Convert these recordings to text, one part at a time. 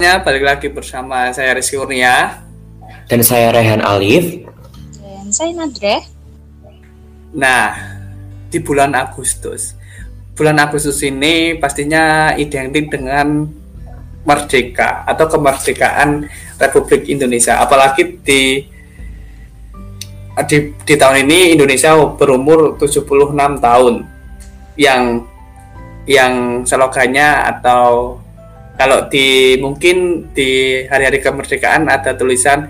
Ya, balik lagi bersama saya Rizky Kurnia. Dan saya Rehan Alif. Dan saya Nadre. Nah, di bulan Agustus. Bulan Agustus ini pastinya identik dengan merdeka atau kemerdekaan Republik Indonesia. Apalagi di di, di tahun ini Indonesia berumur 76 tahun yang yang slogannya atau kalau di mungkin di hari-hari kemerdekaan ada tulisan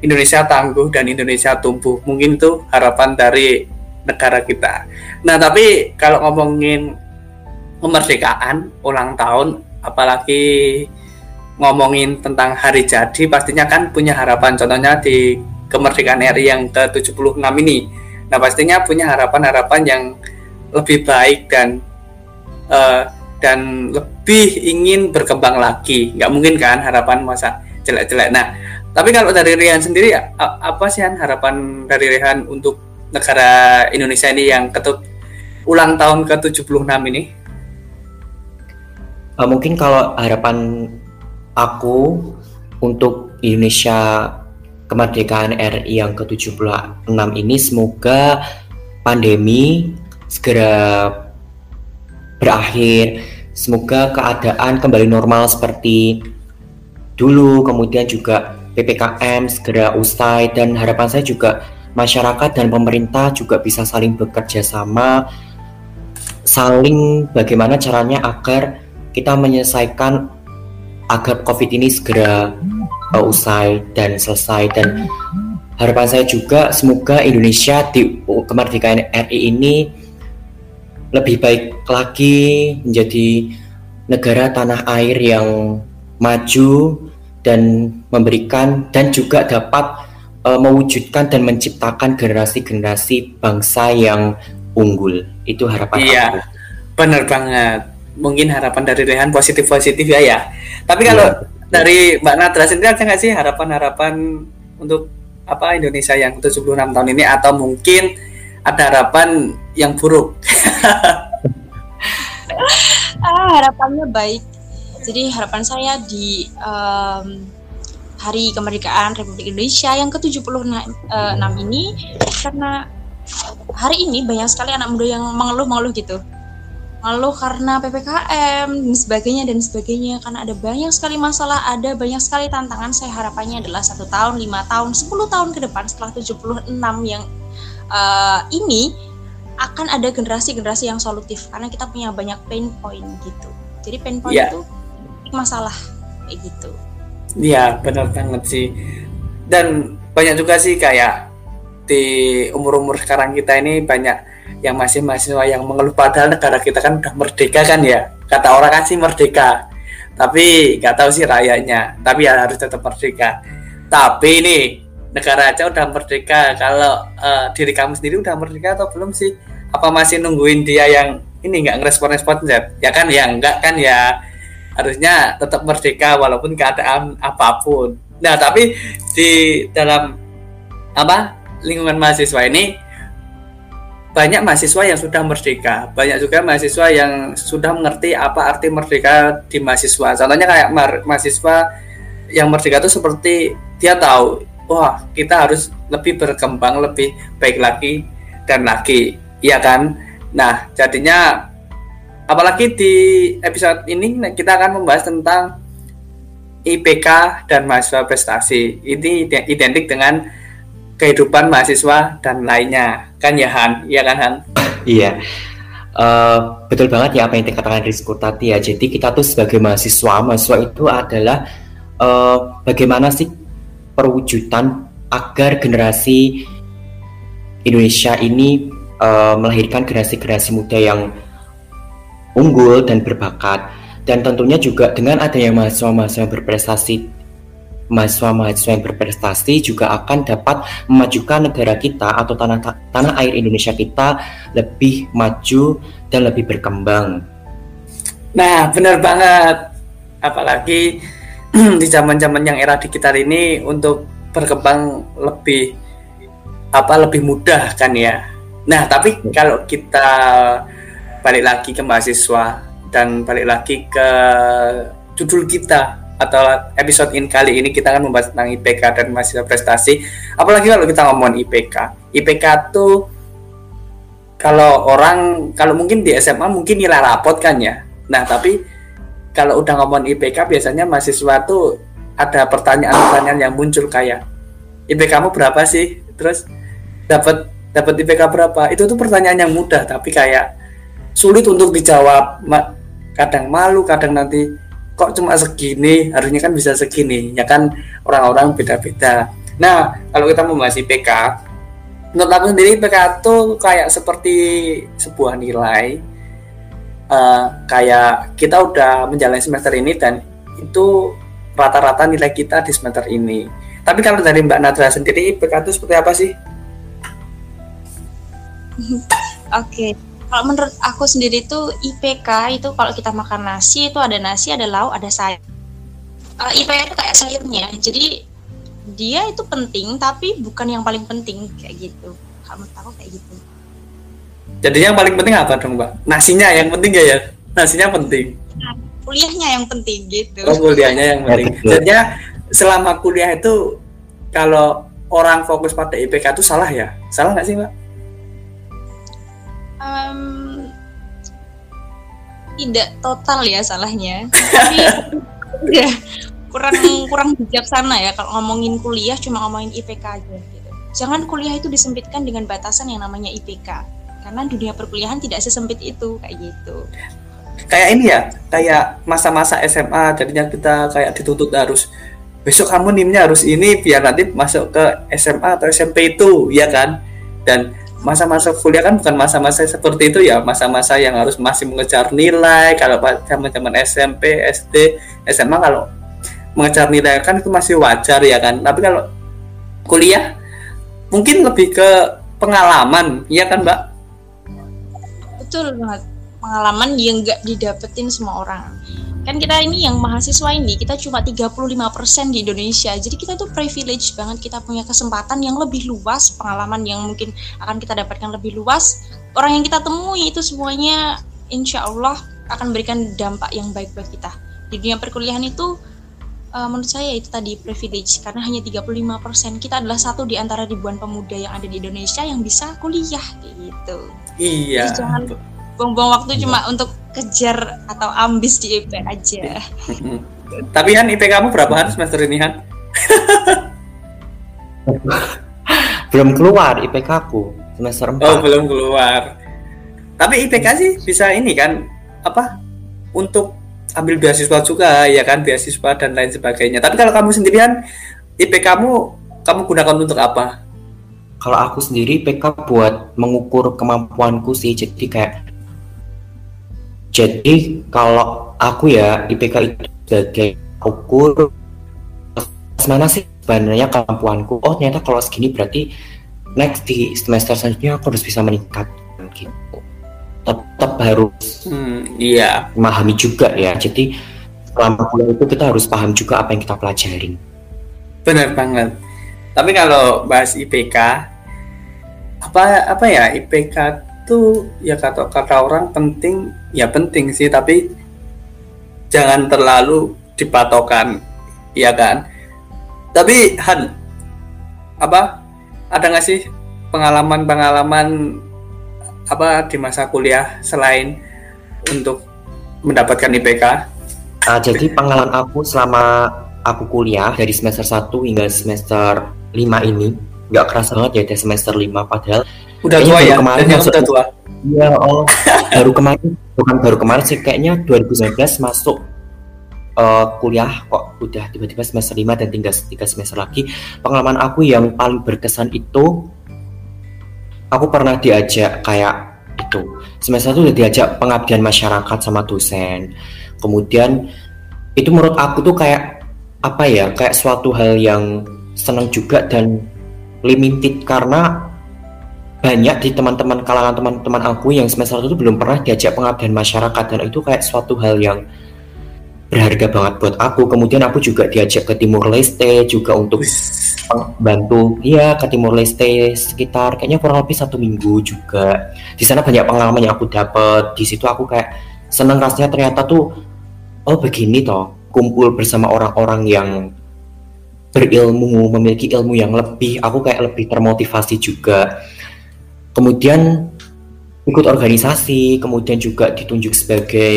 Indonesia tangguh dan Indonesia tumbuh. Mungkin itu harapan dari negara kita. Nah, tapi kalau ngomongin kemerdekaan ulang tahun apalagi ngomongin tentang hari jadi pastinya kan punya harapan contohnya di kemerdekaan RI yang ke-76 ini. Nah, pastinya punya harapan-harapan yang lebih baik dan uh, dan lebih ingin berkembang lagi. Nggak mungkin kan harapan masa jelek-jelek. Nah, tapi kalau dari Rian sendiri, apa sih harapan dari Rian untuk negara Indonesia ini yang ketut ulang tahun ke-76 ini? Uh, mungkin kalau harapan aku untuk Indonesia kemerdekaan RI yang ke-76 ini semoga pandemi segera berakhir. Semoga keadaan kembali normal seperti dulu, kemudian juga PPKM segera usai dan harapan saya juga masyarakat dan pemerintah juga bisa saling bekerja sama saling bagaimana caranya agar kita menyelesaikan agar COVID ini segera uh, usai dan selesai. Dan harapan saya juga semoga Indonesia di kemerdekaan RI ini lebih baik lagi menjadi negara tanah air yang maju dan memberikan dan juga dapat uh, mewujudkan dan menciptakan generasi-generasi bangsa yang unggul. Itu harapan iya, aku. benar banget. Mungkin harapan dari Rehan positif-positif ya ya. Tapi kalau ya. dari Mbak Nadra sendiri ada nggak sih harapan-harapan untuk apa Indonesia yang 76 tahun ini atau mungkin ada harapan yang buruk? ah, harapannya baik. Jadi harapan saya di um, Hari Kemerdekaan Republik Indonesia yang ke-76 uh, ini karena hari ini banyak sekali anak muda yang mengeluh-mengeluh gitu. Mengeluh karena PPKM dan sebagainya dan sebagainya karena ada banyak sekali masalah, ada banyak sekali tantangan. Saya harapannya adalah satu tahun, lima tahun, 10 tahun ke depan setelah 76 yang uh, ini akan ada generasi-generasi yang solutif karena kita punya banyak pain point gitu. Jadi pain point yeah. itu masalah kayak gitu. Iya, benar banget sih. Dan banyak juga sih kayak di umur-umur sekarang kita ini banyak yang masih mahasiswa yang mengeluh padahal negara kita kan udah merdeka kan ya. Kata orang kan sih merdeka. Tapi nggak tahu sih rakyatnya. Tapi ya harus tetap merdeka. Tapi ini negara aja udah merdeka. Kalau uh, diri kamu sendiri udah merdeka atau belum sih? Apa masih nungguin dia yang ini nggak ngerespon-respon ya kan? Ya enggak kan? Ya harusnya tetap merdeka walaupun keadaan apa pun. Nah tapi di dalam apa lingkungan mahasiswa ini banyak mahasiswa yang sudah merdeka, banyak juga mahasiswa yang sudah mengerti apa arti merdeka di mahasiswa. Contohnya kayak mahasiswa yang merdeka itu seperti dia tahu wah kita harus lebih berkembang lebih baik lagi dan lagi. Ya kan? Nah jadinya apalagi di episode ini kita akan membahas tentang IPK dan mahasiswa prestasi. Ini identik dengan kehidupan mahasiswa dan lainnya. Kan ya Han? Iya kan Han? Iya. Uh, betul banget ya apa yang dikatakan Rizko tadi ya. Jadi kita tuh sebagai mahasiswa mahasiswa itu adalah uh, bagaimana sih perwujudan agar generasi Indonesia ini uh, melahirkan generasi-generasi muda yang unggul dan berbakat dan tentunya juga dengan adanya mahasiswa-mahasiswa yang berprestasi mahasiswa-mahasiswa yang berprestasi juga akan dapat memajukan negara kita atau tanah tanah air Indonesia kita lebih maju dan lebih berkembang. Nah, benar banget. Apalagi di zaman-zaman yang era digital ini untuk berkembang lebih apa lebih mudah kan ya. Nah, tapi kalau kita balik lagi ke mahasiswa dan balik lagi ke judul kita atau episode ini kali ini kita akan membahas tentang IPK dan mahasiswa prestasi. Apalagi kalau kita ngomong IPK. IPK tuh kalau orang kalau mungkin di SMA mungkin nilai rapot kan ya. Nah, tapi kalau udah ngomong IPK biasanya mahasiswa tuh ada pertanyaan-pertanyaan yang muncul kayak IPK kamu berapa sih? Terus dapat dapat IPK berapa? Itu tuh pertanyaan yang mudah tapi kayak sulit untuk dijawab. Kadang malu, kadang nanti kok cuma segini harusnya kan bisa segini ya kan orang-orang beda-beda nah kalau kita membahas IPK menurut aku sendiri IPK itu kayak seperti sebuah nilai uh, kayak kita udah menjalani semester ini dan itu rata-rata nilai kita di semester ini. Tapi kalau dari Mbak Nadra sendiri IPK itu seperti apa sih? Oke, okay kalau menurut aku sendiri itu IPK itu kalau kita makan nasi itu ada nasi ada lauk ada sayur. Uh, eh, IPK itu kayak sayurnya. Jadi dia itu penting tapi bukan yang paling penting kayak gitu. Kamu tahu kayak gitu jadi yang paling penting apa dong mbak? Nasinya yang penting ya ya? Nasinya penting. Nah, kuliahnya yang penting gitu. Oh kuliahnya yang penting. Jadinya selama kuliah itu kalau orang fokus pada IPK itu salah ya? Salah nggak sih mbak? Um, tidak total ya salahnya. Tapi ya kurang kurang bijaksana ya kalau ngomongin kuliah cuma ngomongin IPK aja gitu. Jangan kuliah itu disempitkan dengan batasan yang namanya IPK karena dunia perkuliahan tidak sesempit itu kayak gitu. Kayak ini ya kayak masa-masa SMA jadinya kita kayak dituntut harus besok kamu nimnya harus ini biar nanti masuk ke SMA atau SMP itu ya kan? Dan masa-masa kuliah kan bukan masa-masa seperti itu ya masa-masa yang harus masih mengejar nilai. Kalau zaman-zaman SMP SD SMA kalau mengejar nilai kan itu masih wajar ya kan? Tapi kalau kuliah mungkin lebih ke pengalaman ya kan mbak betul banget. Pengalaman yang nggak didapetin semua orang. Kan kita ini yang mahasiswa ini kita cuma 35% di Indonesia. Jadi kita itu privilege banget kita punya kesempatan yang lebih luas pengalaman yang mungkin akan kita dapatkan lebih luas. Orang yang kita temui itu semuanya insya Allah akan memberikan dampak yang baik buat kita. Di dunia perkuliahan itu uh, menurut saya itu tadi privilege karena hanya 35% kita adalah satu di antara ribuan pemuda yang ada di Indonesia yang bisa kuliah gitu iya Jadi jangan buang-buang waktu cuma untuk kejar atau ambis di IP aja. Tapi Han IP kamu berapa Han semester ini Han? belum keluar IPK aku semester 4. Oh, belum keluar. Tapi IPK sih bisa ini kan apa? Untuk ambil beasiswa juga ya kan beasiswa dan lain sebagainya. Tapi kalau kamu sendirian IP kamu kamu gunakan untuk apa? Kalau aku sendiri IPK buat mengukur kemampuanku sih jadi kayak jadi kalau aku ya IPK itu sebagai ukur mana sih sebenarnya kemampuanku. Oh ternyata kalau segini berarti next di semester selanjutnya aku harus bisa meningkat gitu. Tetap harus hmm, iya memahami juga ya. Jadi selama kuliah itu kita harus paham juga apa yang kita pelajarin. Benar banget. Tapi kalau bahas IPK apa apa ya IPK itu ya kata kata orang penting ya penting sih tapi jangan terlalu dipatokan ya kan tapi Han apa ada nggak sih pengalaman-pengalaman apa di masa kuliah selain untuk mendapatkan IPK? Uh, jadi pengalaman aku selama aku kuliah dari semester 1 hingga semester 5 ini nggak kerasa banget ya dari semester 5 padahal udah tua ya kemarin yang sudah tua Iya, oh, baru kemarin, bukan baru kemarin sih, kayaknya 2019 masuk uh, kuliah kok udah tiba-tiba semester 5 dan tinggal tiga semester lagi. Pengalaman aku yang paling berkesan itu, aku pernah diajak kayak itu, semester itu udah diajak pengabdian masyarakat sama dosen. Kemudian itu menurut aku tuh kayak apa ya, kayak suatu hal yang senang juga dan limited karena banyak di teman-teman kalangan teman-teman aku yang semester itu belum pernah diajak pengabdian masyarakat dan itu kayak suatu hal yang berharga banget buat aku. Kemudian aku juga diajak ke Timur Leste juga untuk bantu ya ke Timur Leste sekitar kayaknya kurang lebih satu minggu juga. Di sana banyak pengalaman yang aku dapat. Di situ aku kayak seneng rasanya ternyata tuh oh begini toh kumpul bersama orang-orang yang berilmu, memiliki ilmu yang lebih, aku kayak lebih termotivasi juga. Kemudian ikut organisasi, kemudian juga ditunjuk sebagai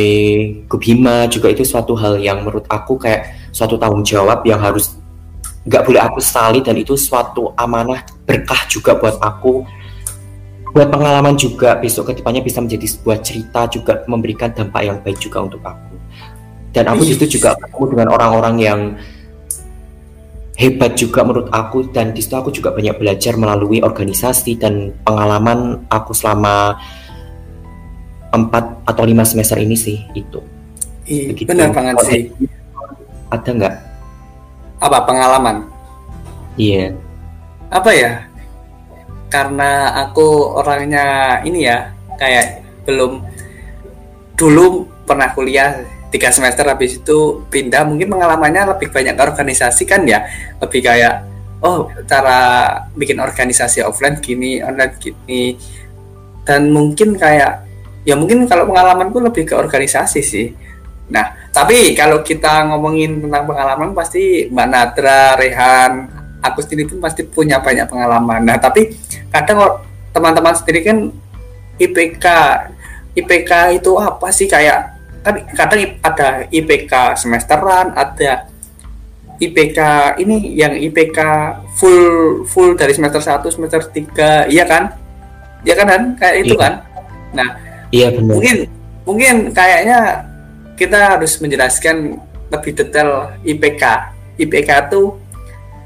Gubhima juga itu suatu hal yang menurut aku kayak suatu tanggung jawab yang harus nggak boleh aku sesali dan itu suatu amanah berkah juga buat aku. Buat pengalaman juga besok ke depannya bisa menjadi sebuah cerita juga memberikan dampak yang baik juga untuk aku. Dan aku di situ juga ketemu dengan orang-orang yang hebat juga menurut aku dan di situ aku juga banyak belajar melalui organisasi dan pengalaman aku selama empat atau lima semester ini sih itu. Begitu. benar banget sih. Ada nggak? Apa pengalaman? Iya. Yeah. apa ya? Karena aku orangnya ini ya kayak belum dulu pernah kuliah tiga semester habis itu pindah mungkin pengalamannya lebih banyak ke organisasi kan ya? Lebih kayak oh cara bikin organisasi offline gini online gini. Dan mungkin kayak ya mungkin kalau pengalamanku lebih ke organisasi sih. Nah tapi kalau kita ngomongin tentang pengalaman pasti Mbak Nadra, Rehan, aku sendiri pun pasti punya banyak pengalaman. Nah, tapi kadang teman-teman sendiri kan IPK IPK itu apa sih? Kayak kan kadang ada IPK semesteran, ada IPK ini yang IPK full full dari semester 1 semester 3, iya kan? Iya kan kan kayak itu iya. kan. Nah, iya benar. Mungkin mungkin kayaknya kita harus menjelaskan lebih detail IPK. IPK itu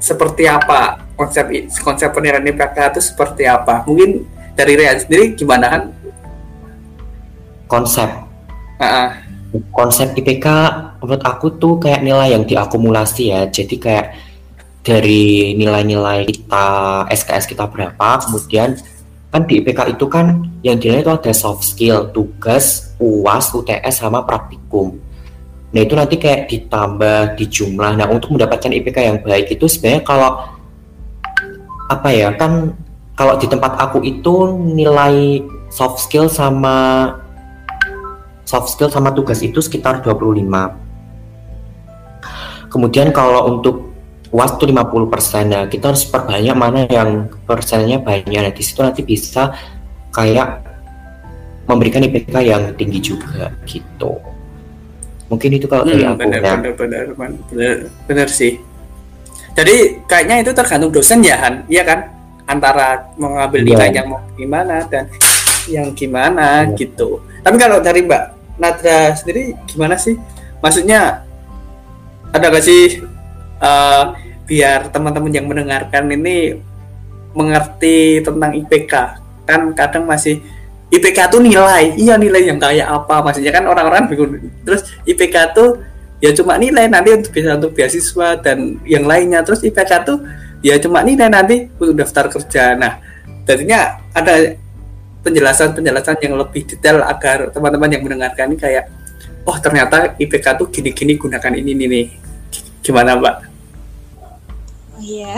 seperti apa konsep konsep penilaian IPK itu seperti apa mungkin dari Rian sendiri gimana kan konsep uh -uh. Konsep IPK menurut aku tuh kayak nilai yang diakumulasi ya jadi kayak dari nilai-nilai kita SKS kita berapa kemudian kan di IPK itu kan yang dinilai itu ada soft skill tugas UAS UTS sama praktikum Nah itu nanti kayak ditambah di jumlah. Nah untuk mendapatkan IPK yang baik itu sebenarnya kalau apa ya kan kalau di tempat aku itu nilai soft skill sama soft skill sama tugas itu sekitar 25. Kemudian kalau untuk UAS itu 50%. Nah, kita harus perbanyak mana yang persennya banyak. Nah, di situ nanti bisa kayak memberikan IPK yang tinggi juga gitu mungkin itu kalau dari hmm, aku benar, ya. benar, benar, benar, benar, benar sih jadi kayaknya itu tergantung dosen ya Han iya kan antara mengambil nilai yeah. yang mau gimana dan yang gimana yeah. gitu. Tapi kalau dari Mbak Nadra sendiri gimana sih? Maksudnya ada gak sih uh, biar teman-teman yang mendengarkan ini mengerti tentang IPK kan kadang masih IPK tuh nilai. Iya nilai yang kayak apa? Maksudnya kan orang-orang bingung. Terus IPK tuh ya cuma nilai nanti untuk bisa untuk beasiswa dan yang lainnya. Terus IPK tuh ya cuma nilai nanti untuk daftar kerja. Nah jadinya ada penjelasan-penjelasan yang lebih detail agar teman-teman yang mendengarkan ini kayak oh ternyata IPK tuh gini-gini gunakan ini nih gimana mbak? Oh iya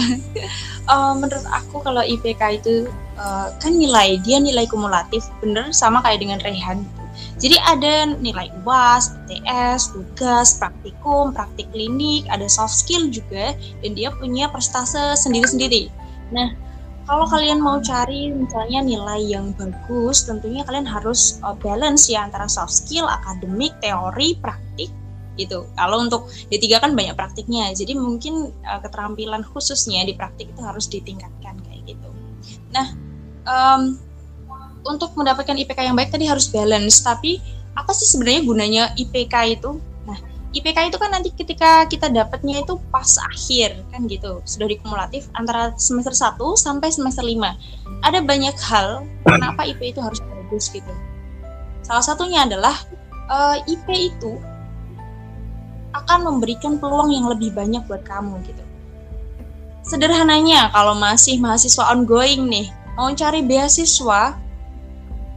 uh, menurut aku kalau IPK itu uh, kan nilai dia nilai kumulatif bener sama kayak dengan Rehan. Jadi ada nilai UAS, TS, tugas, praktikum, praktik klinik, ada soft skill juga dan dia punya prestase sendiri-sendiri. Nah, kalau kalian mau cari misalnya nilai yang bagus, tentunya kalian harus uh, balance ya antara soft skill, akademik, teori, praktik gitu. Kalau untuk D3 kan banyak praktiknya, jadi mungkin uh, keterampilan khususnya di praktik itu harus ditingkatkan kayak gitu. Nah, um, untuk mendapatkan IPK yang baik tadi harus balance, tapi apa sih sebenarnya gunanya IPK itu? IPK itu kan nanti ketika kita dapatnya itu pas akhir kan gitu, sudah dikumulatif antara semester 1 sampai semester 5. Ada banyak hal kenapa IP itu harus bagus gitu. Salah satunya adalah uh, eh, IP itu akan memberikan peluang yang lebih banyak buat kamu gitu. Sederhananya kalau masih mahasiswa ongoing nih, mau cari beasiswa,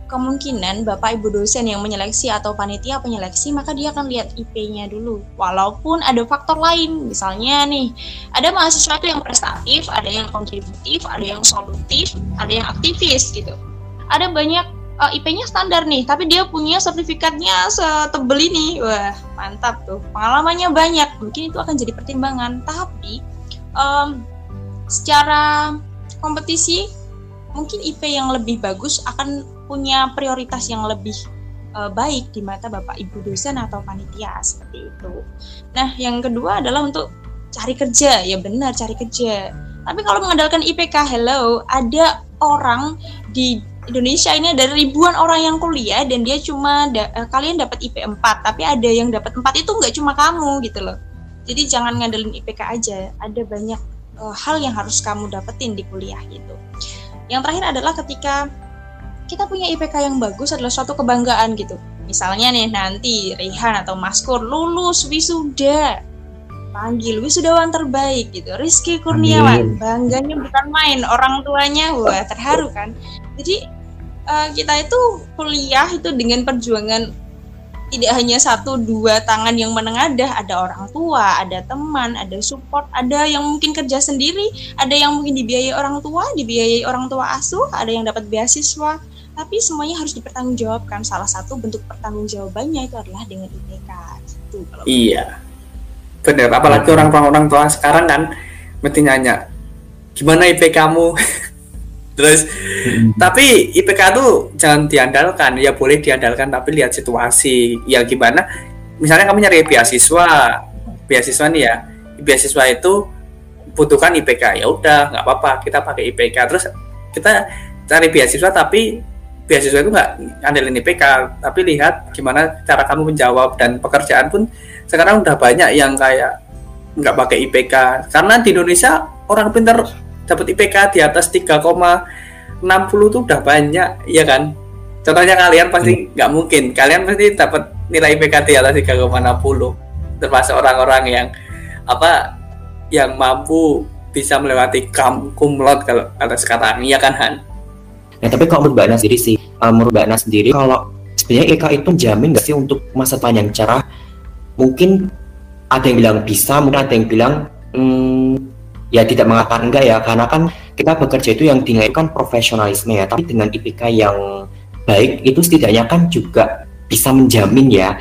kemungkinan Bapak Ibu dosen yang menyeleksi atau panitia penyeleksi maka dia akan lihat IP-nya dulu. Walaupun ada faktor lain, misalnya nih, ada mahasiswa itu yang prestatif, ada yang kontributif, ada yang solutif, ada yang aktivis gitu. Ada banyak uh, IP-nya standar nih, tapi dia punya sertifikatnya setebel ini. Wah, mantap tuh. Pengalamannya banyak. Mungkin itu akan jadi pertimbangan. Tapi um, secara kompetisi mungkin IP yang lebih bagus akan punya prioritas yang lebih uh, baik di mata Bapak Ibu dosen atau panitia seperti itu. Nah, yang kedua adalah untuk cari kerja. Ya benar, cari kerja. Tapi kalau mengandalkan IPK, hello, ada orang di Indonesia ini ada ribuan orang yang kuliah dan dia cuma da uh, kalian dapat IP 4 tapi ada yang dapat 4 itu nggak cuma kamu gitu loh jadi jangan ngandelin IPK aja ada banyak uh, hal yang harus kamu dapetin di kuliah gitu yang terakhir adalah ketika kita punya IPK yang bagus adalah suatu kebanggaan gitu. Misalnya nih nanti Rehan atau Maskur lulus wisuda. Panggil wisudawan terbaik gitu. Rizky Kurniawan. Amin. bangganya bukan main orang tuanya. Wah terharu kan? Jadi uh, kita itu kuliah itu dengan perjuangan tidak hanya satu dua tangan yang menengadah. Ada orang tua ada teman ada support ada yang mungkin kerja sendiri ada yang mungkin dibiayai orang tua dibiayai orang tua asuh ada yang dapat beasiswa tapi semuanya harus dipertanggungjawabkan salah satu bentuk pertanggungjawabannya itu adalah dengan IPK gitu kalau iya benar apalagi orang-orang tua sekarang kan mesti nanya gimana IP kamu Terus hmm. tapi IPK tuh jangan diandalkan, ya boleh diandalkan tapi lihat situasi. Ya gimana? Misalnya kamu nyari beasiswa, beasiswa nih ya, beasiswa itu butuhkan IPK. Ya udah, nggak apa-apa, kita pakai IPK. Terus kita cari beasiswa tapi beasiswa itu nggak andelin IPK, tapi lihat gimana cara kamu menjawab dan pekerjaan pun sekarang udah banyak yang kayak nggak pakai IPK karena di Indonesia orang pintar dapat IPK di atas 3,60 tuh udah banyak ya kan contohnya kalian pasti hmm. nggak hmm. mungkin kalian pasti dapat nilai IPK di atas 3,60 termasuk orang-orang yang apa yang mampu bisa melewati kumlot kalau atas sekarang iya kan Han ya tapi kalau menurut Mbak sendiri sih uh, menurut Mbak sendiri kalau sebenarnya IK itu jamin nggak sih untuk masa depan yang cerah? Mungkin ada yang bilang bisa mungkin ada yang bilang hmm, ya tidak mengatakan enggak ya. Karena kan kita bekerja itu yang dinilai kan profesionalisme ya. Tapi dengan IPK yang baik itu setidaknya kan juga bisa menjamin ya.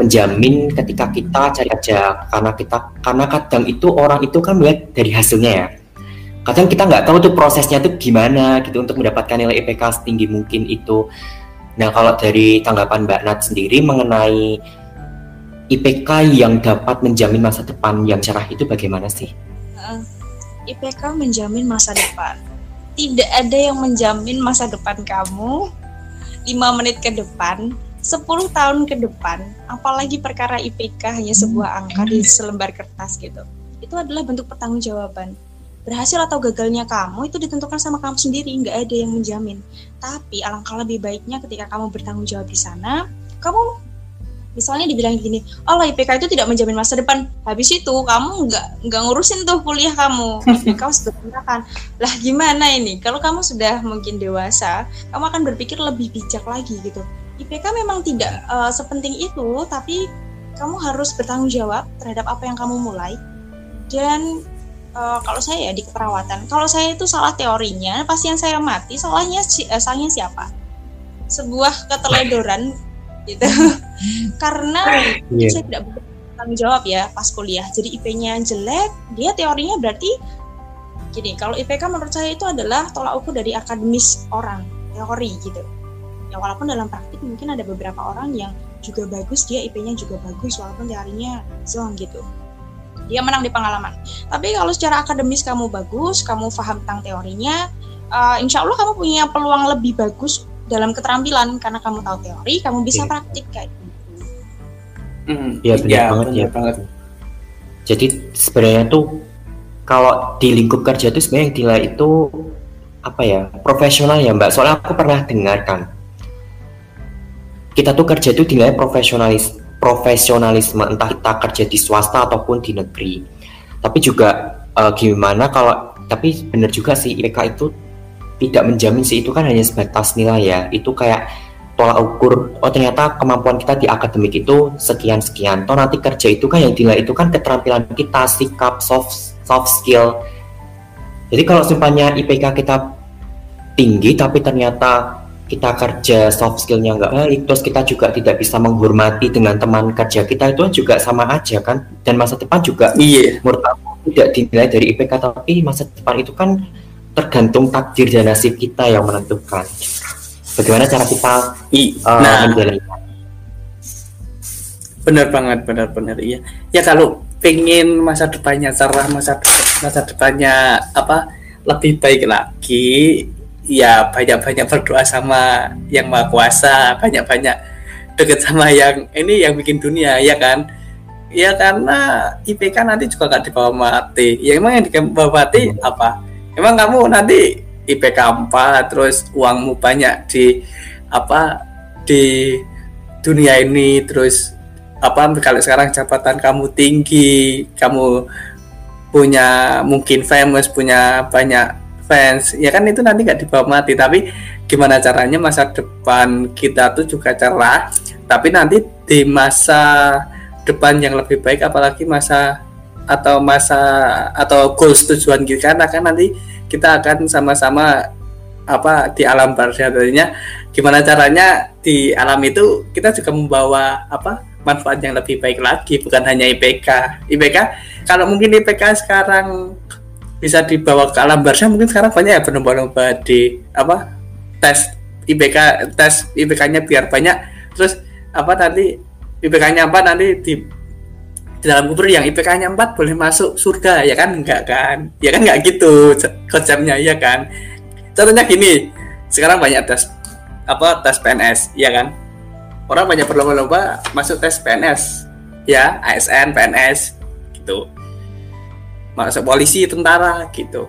Menjamin ketika kita cari kerja. Karena kita karena kadang itu orang itu kan melihat dari hasilnya ya kadang kita nggak tahu tuh prosesnya tuh gimana gitu untuk mendapatkan nilai IPK setinggi mungkin itu nah kalau dari tanggapan Mbak Nat sendiri mengenai IPK yang dapat menjamin masa depan yang cerah itu bagaimana sih? IPK menjamin masa depan. Tidak ada yang menjamin masa depan kamu 5 menit ke depan, 10 tahun ke depan, apalagi perkara IPK hanya sebuah angka di selembar kertas gitu. Itu adalah bentuk pertanggungjawaban. Berhasil atau gagalnya kamu itu ditentukan sama kamu sendiri, nggak ada yang menjamin. Tapi alangkah lebih baiknya ketika kamu bertanggung jawab di sana, kamu misalnya dibilang gini, oh lah IPK itu tidak menjamin masa depan. Habis itu kamu nggak nggak ngurusin tuh kuliah kamu, IPK sudah gunakan. Lah gimana ini? Kalau kamu sudah mungkin dewasa, kamu akan berpikir lebih bijak lagi gitu. IPK memang tidak uh, sepenting itu, tapi kamu harus bertanggung jawab terhadap apa yang kamu mulai. Dan uh, kalau saya ya di keperawatan, kalau saya itu salah teorinya, pasien saya mati, salahnya uh, salahnya siapa? Sebuah keteledoran gitu. Karena yeah. saya tidak bertanggung jawab ya pas kuliah. Jadi IP-nya jelek dia teorinya berarti gini kalau IPK menurut saya itu adalah tolak ukur dari akademis orang teori gitu. Ya walaupun dalam praktik mungkin ada beberapa orang yang juga bagus dia IP-nya juga bagus walaupun teorinya zong gitu dia menang di pengalaman tapi kalau secara akademis kamu bagus kamu paham tentang teorinya uh, insya Allah kamu punya peluang lebih bagus dalam keterampilan karena kamu tahu teori kamu bisa yeah. praktik kayak gitu. Mm, ya benar ya, banget ya banget. Jadi sebenarnya tuh kalau di lingkup kerja itu sebenarnya yang dinilai itu apa ya profesional ya mbak. Soalnya aku pernah dengarkan kita tuh kerja itu dinilai profesionalis profesionalisme entah kita kerja di swasta ataupun di negeri. Tapi juga uh, gimana kalau tapi benar juga sih IPK itu tidak menjamin sih itu kan hanya sebatas nilai ya. Itu kayak tolak ukur oh ternyata kemampuan kita di akademik itu sekian sekian toh nanti kerja itu kan yang dinilai itu kan keterampilan kita sikap soft soft skill. Jadi kalau simpannya IPK kita tinggi tapi ternyata kita kerja soft skillnya nggak baik, terus kita juga tidak bisa menghormati dengan teman kerja kita itu juga sama aja kan. Dan masa depan juga iya menurut aku tidak dinilai dari IPK tapi masa depan itu kan tergantung takdir dan nasib kita yang menentukan. Bagaimana cara kita I, uh, nah menjalankan? benar banget benar benar iya ya kalau pengen masa depannya cerah masa masa depannya apa lebih baik lagi ya banyak-banyak berdoa sama yang maha kuasa banyak-banyak deket sama yang ini yang bikin dunia ya kan? Ya karena IPK nanti juga gak dibawa mati. Ya emang yang dibawa mati apa? Emang kamu nanti IPK 4 terus uangmu banyak di apa di dunia ini terus apa kalau sekarang jabatan kamu tinggi kamu punya mungkin famous punya banyak fans. Ya kan itu nanti nggak dibawa mati tapi gimana caranya masa depan kita tuh juga cerah tapi nanti di masa depan yang lebih baik apalagi masa atau masa atau goals tujuan kita kan akan nanti kita akan sama-sama apa di alam barzah tadinya gimana caranya di alam itu kita juga membawa apa manfaat yang lebih baik lagi bukan hanya IPK IPK kalau mungkin IPK sekarang bisa dibawa ke alam barzah mungkin sekarang banyak ya berlomba-lomba di apa tes IPK tes IPK-nya biar banyak. Terus apa nanti IPK-nya apa nanti di di dalam kubur yang IPK-nya 4 boleh masuk surga ya kan? Enggak kan? Ya kan enggak gitu konsepnya ya kan? Contohnya gini sekarang banyak tes apa tes PNS ya kan? Orang banyak berlomba-lomba masuk tes PNS ya ASN PNS gitu masuk polisi tentara gitu.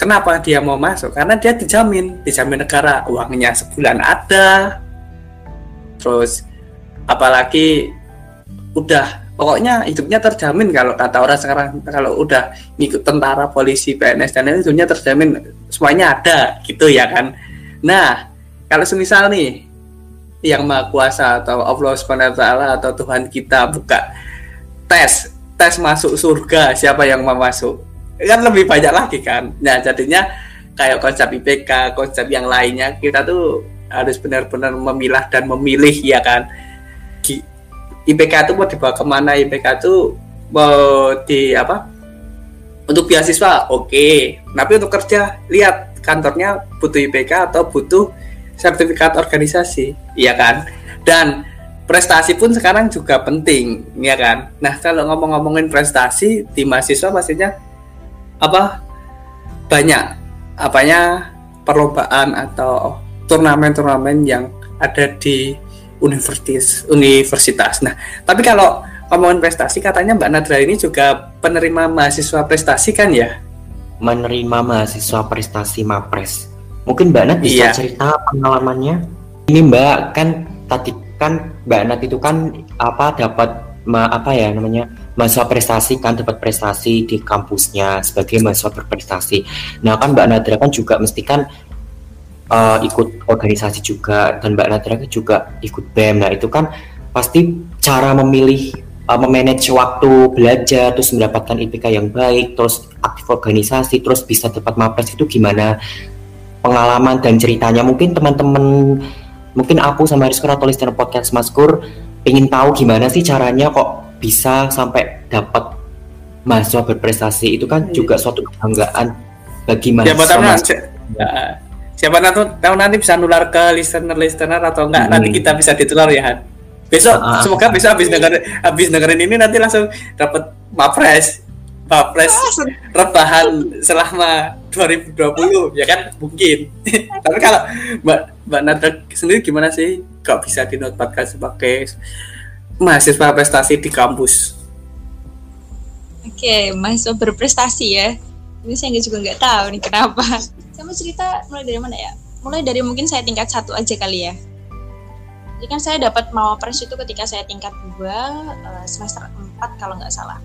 Kenapa dia mau masuk? Karena dia dijamin dijamin negara uangnya sebulan ada. Terus apalagi udah pokoknya hidupnya terjamin kalau kata orang sekarang kalau udah ngikut tentara polisi PNS dan lain hidupnya terjamin semuanya ada gitu ya kan? Nah kalau semisal nih yang maha kuasa atau Allah swt atau Tuhan kita buka tes tes masuk surga siapa yang mau masuk? Kan lebih banyak lagi kan. Nah jadinya kayak konsep IPK konsep yang lainnya kita tuh harus benar-benar memilah dan memilih ya kan? IPK itu mau dibawa ke mana? IPK itu mau di apa? Untuk beasiswa oke. Okay. tapi untuk kerja lihat kantornya butuh IPK atau butuh sertifikat organisasi, iya kan? Dan prestasi pun sekarang juga penting, ya kan? Nah, kalau ngomong-ngomongin prestasi di mahasiswa pastinya apa banyak apanya perlombaan atau turnamen-turnamen yang ada di universitas universitas. Nah, tapi kalau ngomongin prestasi katanya Mbak Nadra ini juga penerima mahasiswa prestasi kan ya? Menerima mahasiswa prestasi Mapres. Mungkin Mbak Nat bisa Iya. cerita pengalamannya. Ini Mbak kan tadi kan Mbak Nat itu kan apa dapat ma, apa ya namanya mahasiswa prestasi kan dapat prestasi di kampusnya sebagai mahasiswa berprestasi. Nah kan Mbak Nadra kan juga mesti kan eh, ikut organisasi juga dan Mbak Nadra kan juga ikut BEM. Nah itu kan pasti cara memilih eh, memanage waktu belajar terus mendapatkan IPK yang baik terus aktif organisasi terus bisa dapat mapres itu gimana pengalaman dan ceritanya mungkin teman-teman mungkin aku sama Rizko atau listener podcast Maskur ingin tahu gimana sih caranya kok bisa sampai dapat mahasiswa berprestasi itu kan Iya. juga suatu kebanggaan bagi Siapa mahasiswa tahu mahasiswa nanti, ya, siapa tahu, tahu nanti bisa nular ke listener-listener atau enggak Hmm. nanti kita bisa ditular ya Han. Besok Ah. semoga besok habis dengerin habis dengerin ini nanti langsung dapat mapres mapres rebahan selama 2020 ya kan mungkin. Tapi kalau Mbak Mbak Nada sendiri gimana sih kok bisa dinobatkan sebagai mahasiswa prestasi di kampus? Oke, mahasiswa berprestasi ya. Ini saya juga nggak tahu nih kenapa. Saya mau cerita mulai dari mana ya? Mulai dari mungkin saya tingkat satu aja kali ya. Jadi kan saya dapat mawapres itu ketika saya tingkat dua eh, semester 4 kalau nggak salah.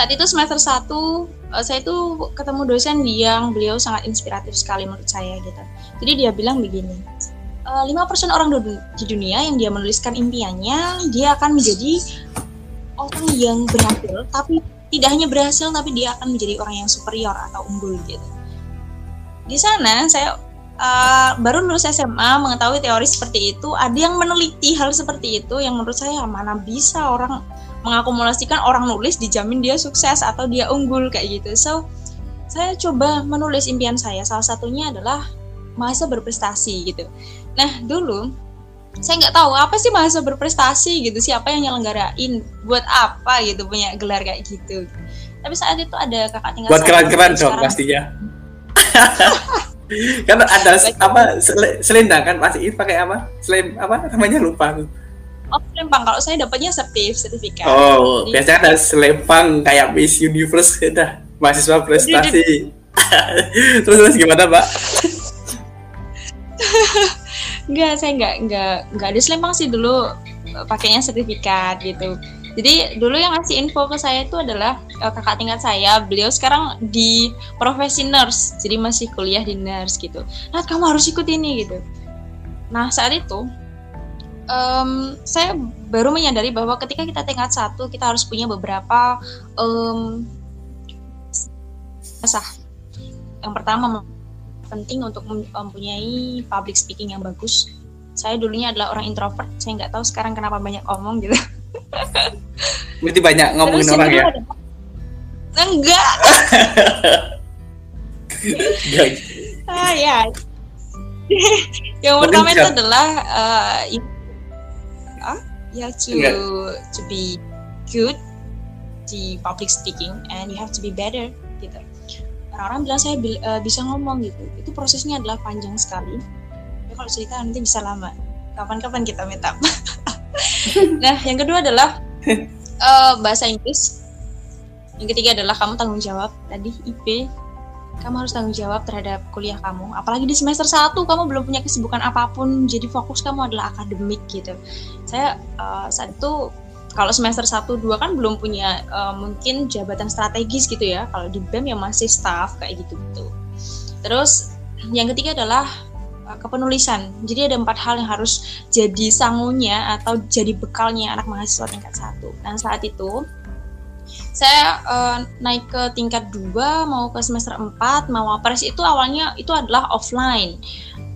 Saat itu semester 1 eh, saya itu ketemu dosen yang beliau sangat inspiratif sekali menurut saya gitu. Jadi dia bilang begini, "Eh, 5% orang du- di dunia yang dia menuliskan impiannya, dia akan menjadi orang yang berhasil tapi tidak hanya berhasil tapi dia akan menjadi orang yang superior atau unggul gitu di sana saya uh, baru lulus SMA mengetahui teori seperti itu, ada yang meneliti hal seperti itu yang menurut saya mana bisa orang mengakumulasikan orang nulis dijamin dia sukses atau dia unggul kayak gitu. So saya coba menulis impian saya. Salah satunya adalah mahasiswa berprestasi gitu. Nah dulu saya nggak tahu apa sih mahasiswa berprestasi gitu. Siapa yang nyelenggarain? Buat apa gitu punya gelar kayak gitu. Tapi saat itu ada kakak tinggal buat keren-keren dong pastinya. Kan ada apa selendang kan? Masih pakai apa? Selem apa namanya? Lupa Oh, selempang. Kalau saya dapatnya sertif, sertifikat. Oh, Jadi, biasanya ada selempang kayak Miss Universe udah mahasiswa prestasi. terus terus gimana, Mbak? enggak, saya enggak enggak enggak ada selempang sih dulu pakainya sertifikat gitu. Jadi dulu yang ngasih info ke saya itu adalah uh, kakak tingkat saya. Beliau sekarang di profesi nurse, jadi masih kuliah di nurse gitu. Nah, kamu harus ikut ini gitu. Nah saat itu um, saya baru menyadari bahwa ketika kita tingkat satu kita harus punya beberapa um, asah. Yang pertama penting untuk mempunyai public speaking yang bagus. Saya dulunya adalah orang introvert. Saya nggak tahu sekarang kenapa banyak omong gitu. Berarti banyak ngomongin Terus orang ya? Ada, enggak. ah ya. yang pertama itu adalah uh, you have to enggak. to be good di public speaking and you have to be better gitu. Orang-orang bilang saya uh, bisa ngomong gitu. Itu prosesnya adalah panjang sekali. Ya, kalau cerita nanti bisa lama. Kapan-kapan kita meet up. nah, yang kedua adalah uh, bahasa Inggris. Yang ketiga adalah kamu tanggung jawab tadi IP. Kamu harus tanggung jawab terhadap kuliah kamu. Apalagi di semester 1 kamu belum punya kesibukan apa pun, jadi fokus kamu adalah akademik gitu. Saya uh, saat itu kalau semester 1 2 kan belum punya uh, mungkin jabatan strategis gitu ya. Kalau di BEM ya masih staff kayak gitu-gitu. Terus yang ketiga adalah Eh, kepenulisan. Jadi ada empat hal yang harus jadi sangunya atau jadi bekalnya anak mahasiswa tingkat satu. Dan saat itu saya uh, naik ke tingkat dua mau ke semester 4 mau apres itu awalnya itu adalah offline.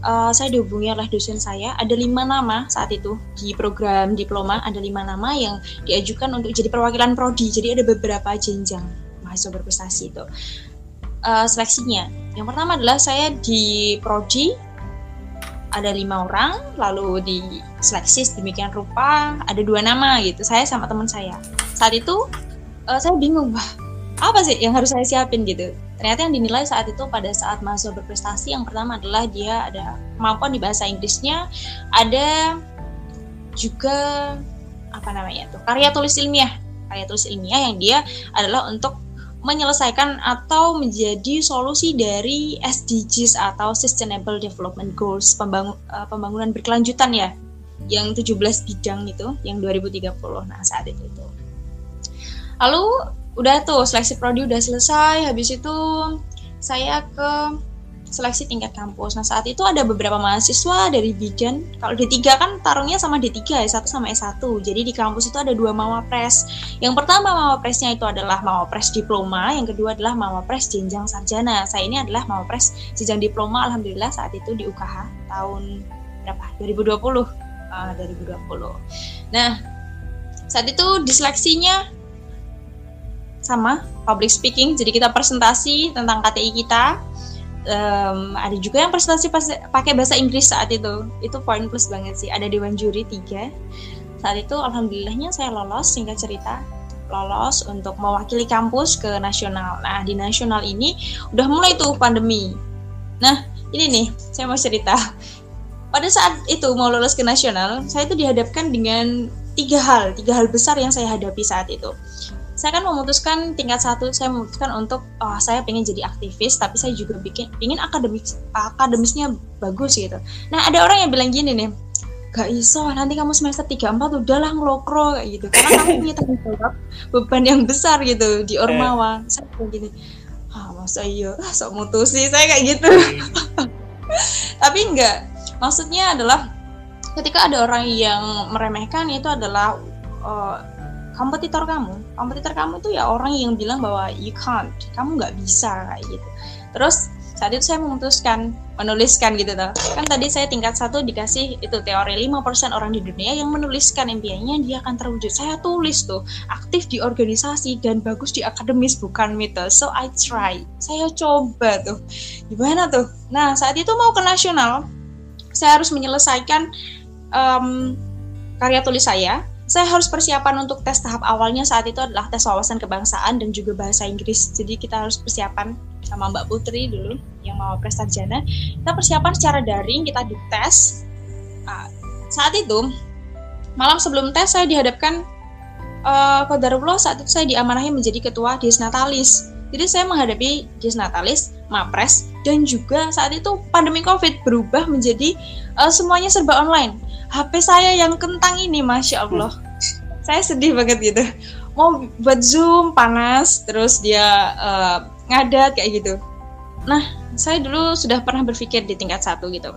Uh, saya dihubungi oleh dosen saya. Ada lima nama saat itu. Di program diploma ada lima nama yang diajukan untuk jadi perwakilan prodi. Jadi ada beberapa jenjang mahasiswa berprestasi itu. Uh, seleksinya. Yang pertama adalah saya di prodi. Ada lima orang lalu di seleksi demikian rupa. Ada dua nama gitu. Saya sama teman saya. Saat itu uh, saya bingung wah apa sih yang harus saya siapin? Gitu. Ternyata yang dinilai saat itu pada saat mahasiswa berprestasi yang pertama adalah dia ada kemampuan di bahasa Inggrisnya ada juga apa namanya tuh karya tulis ilmiah. Karya tulis ilmiah yang dia adalah untuk menyelesaikan atau menjadi solusi dari SDGs atau Sustainable Development Goals pembangun, uh, pembangunan berkelanjutan ya yang 17 bidang itu yang 2030 nah saat itu itu lalu udah tuh seleksi prodi udah selesai habis itu saya ke seleksi tingkat kampus. Nah, saat itu ada beberapa mahasiswa dari Bidan. Kalau D3 kan tarungnya sama D3 ya, satu sama S1. Jadi di kampus itu ada dua mawapres. Yang pertama mawapresnya itu adalah mawapres diploma, yang kedua adalah mawapres jenjang sarjana. Saya ini adalah mawapres jenjang diploma alhamdulillah saat itu di UKH tahun berapa? 2020. Uh, 2020. Nah, saat itu diseleksinya sama public speaking. Jadi kita presentasi tentang KTI kita. Um, ada juga yang presentasi pakai bahasa Inggris saat itu. Itu poin plus banget sih. Ada dewan juri tiga. Saat itu alhamdulillahnya saya lolos singkat cerita. Lolos untuk mewakili kampus ke nasional. Nah di nasional ini udah mulai tuh pandemi. Nah ini nih saya mau cerita. Pada saat itu mau lolos ke nasional saya itu dihadapkan dengan tiga hal tiga hal besar yang saya hadapi saat itu saya kan memutuskan tingkat satu saya memutuskan untuk oh, saya pengen jadi aktivis tapi saya juga bikin ingin akademis akademisnya bagus gitu. Nah ada orang yang bilang gini nih gak iso nanti kamu semester 3 4 udahlah ngelokro kayak gitu. Karena kamu punya tanggung jawab beban yang besar gitu di Ormawa eh. saya bilang gini ah masa iya? Sok mutusi saya kayak gitu. Tapi enggak. Maksudnya adalah ketika ada orang yang meremehkan itu adalah uh, kompetitor kamu. Kompetitor kamu tuh ya orang yang bilang bahwa you can't. Kamu nggak bisa kayak gitu. Terus saat itu saya memutuskan menuliskan gitu tuh kan tadi saya tingkat satu dikasih itu teori 5% orang di dunia yang menuliskan impiannya dia akan terwujud. Saya tulis tuh aktif di organisasi dan bagus di akademis bukan mitos. So I try. Saya coba tuh. Gimana tuh? Nah saat itu mau ke nasional saya harus menyelesaikan um, karya tulis saya saya harus persiapan untuk tes tahap awalnya saat itu adalah tes wawasan kebangsaan dan juga bahasa Inggris. Jadi kita harus persiapan sama Mbak Putri dulu yang mau prestasiana. Kita persiapan secara daring, kita dites. Nah, saat itu malam sebelum tes saya dihadapkan uh, Kodarullah saat itu saya diamanahi menjadi ketua Disnatalis. Jadi saya menghadapi Disnatalis, Mapres, dan juga saat itu pandemi COVID berubah menjadi uh, semuanya serba online HP saya yang kentang ini masya Allah saya sedih banget gitu. Mau buat zoom panas terus dia uh, ngadat kayak gitu. Nah saya dulu sudah pernah berpikir di tingkat satu gitu.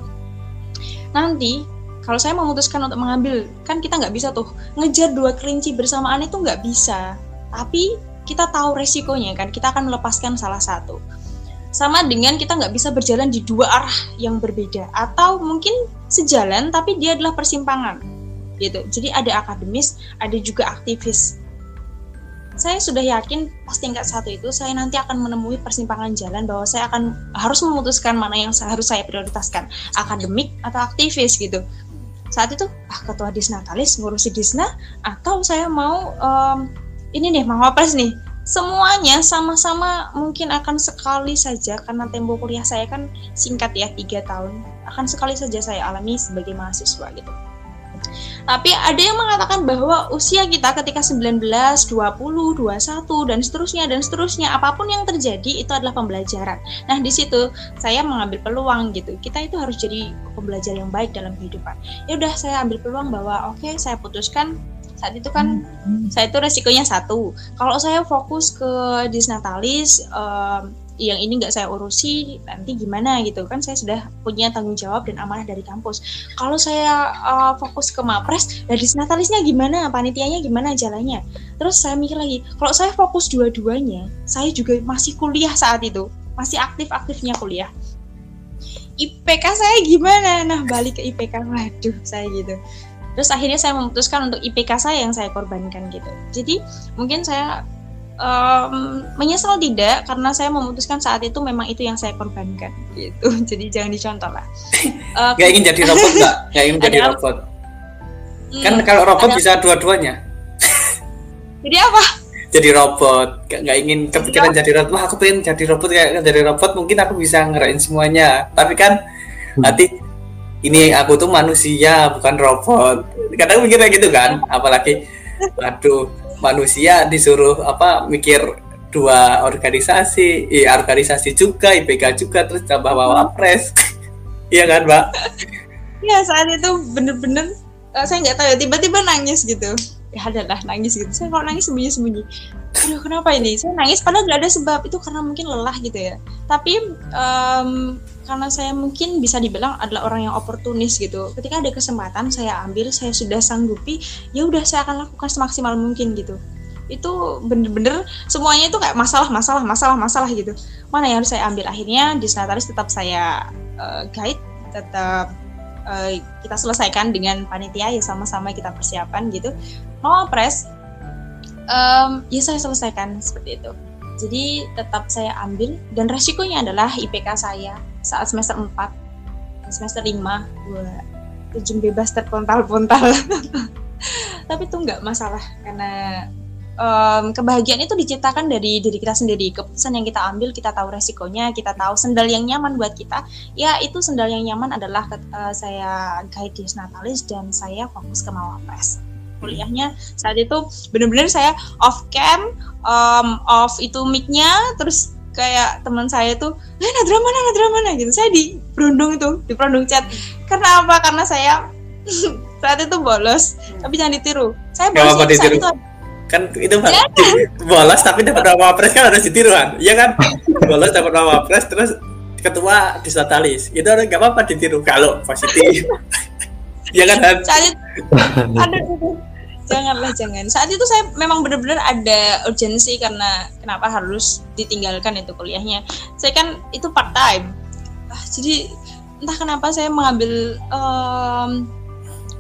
Nanti kalau saya memutuskan untuk mengambil kan kita nggak bisa tuh ngejar dua kelinci bersamaan itu nggak bisa. Tapi kita tahu resikonya kan kita akan melepaskan salah satu. Sama dengan kita nggak bisa berjalan di dua arah yang berbeda. Atau mungkin sejalan tapi dia adalah persimpangan gitu. Jadi ada akademis ada juga aktivis. Saya sudah yakin pas tingkat satu itu saya nanti akan menemui persimpangan jalan bahwa saya akan harus memutuskan mana yang harus saya prioritaskan. Akademik atau aktivis gitu. Saat itu ah ketua disnatalis ngurusi disna atau saya mau um, ini nih mau apa nih? Semuanya sama-sama mungkin akan sekali saja karena tempo kuliah saya kan singkat ya tiga tahun akan sekali saja saya alami sebagai mahasiswa gitu tapi ada yang mengatakan bahwa usia kita ketika 19, 20, 21 dan seterusnya dan seterusnya apa pun yang terjadi itu adalah pembelajaran. Nah, di situ saya mengambil peluang gitu. Kita itu harus jadi pembelajar yang baik dalam kehidupan. Ya udah saya ambil peluang bahwa oke okay, saya putuskan saat itu kan hmm. saya itu resikonya satu kalau saya fokus ke disnatalis um, yang ini nggak saya urusi nanti gimana gitu kan saya sudah punya tanggung jawab dan amanah dari kampus. Kalau saya uh, fokus ke mapres dari disnatalisnya gimana panitianya gimana jalannya? Terus saya mikir lagi kalau saya fokus dua-duanya saya juga masih kuliah saat itu masih aktif-aktifnya kuliah. IPK saya gimana? Nah balik ke IPK waduh saya gitu. Terus akhirnya saya memutuskan untuk IPK saya yang saya korbankan gitu. Jadi mungkin saya um, menyesal tidak karena saya memutuskan saat itu memang itu yang saya korbankan. Gitu. Jadi jangan dicontoh lah. Uh, nggak ingin jadi robot nggak nggak ingin jadi robot. Hmm, kan kalau robot ada, bisa dua-duanya. Jadi apa? Jadi robot. Nggak ingin kepikiran jadi robot. Wah aku pengen jadi robot kayak jadi robot. Mungkin aku bisa ngerain semuanya. Tapi kan hmm. nanti ini aku tuh manusia bukan robot. Kadang mikirnya gitu kan. Apalagi aduh manusia disuruh apa mikir dua organisasi eh, organisasi juga IPK juga terus tambah bawa pres iya kan mbak? Iya saat itu bener-bener uh, saya nggak tahu ya tiba-tiba nangis gitu ya adalah nangis gitu. Saya kalau nangis sembunyi-sembunyi. Aduh kenapa ini? Saya nangis padahal nggak ada sebab. Itu karena mungkin lelah gitu ya. Tapi um, karena saya mungkin bisa dibilang adalah orang yang oportunis gitu. Ketika ada kesempatan saya ambil saya sudah sanggupi ya udah saya akan lakukan semaksimal mungkin gitu. Itu bener-bener semuanya itu kayak masalah masalah masalah masalah gitu. Mana yang harus saya ambil? Akhirnya di Natalis tetap saya uh, guide tetap uh, kita selesaikan dengan panitia ya sama-sama kita persiapan gitu. Mau pres um, ya saya selesaikan seperti itu. Jadi tetap saya ambil dan resikonya adalah IPK saya saat semester 4 semester 5 gue terjun bebas terpontal-pontal tapi itu nggak masalah karena um, kebahagiaan itu diciptakan dari diri kita sendiri. Keputusan yang kita ambil kita tahu resikonya kita tahu sendal yang nyaman buat kita. Ya itu sendal yang nyaman adalah uh, saya guide natalis dan saya fokus ke mawapres. Kuliahnya saat itu benar-benar saya off cam um, off itu micnya terus kayak teman saya tuh eh Nadra mana Nadra mana gitu. Saya di perundung itu di perundung chat. Karena apa? Karena saya saat itu bolos tapi jangan ditiru. Saya bolos saat itu kan itu ya. bolos tapi dapat nama pres kan harus ditiru kan iya kan? Bolos dapat nama pres terus ketua di Satalis itu nggak apa-apa ditiru kalau positif. Iya kan saat itu janganlah jangan. Saat itu saya memang benar-benar ada urgensi karena kenapa harus ditinggalkan itu kuliahnya. Saya kan itu part time ah, jadi entah kenapa saya mengambil um,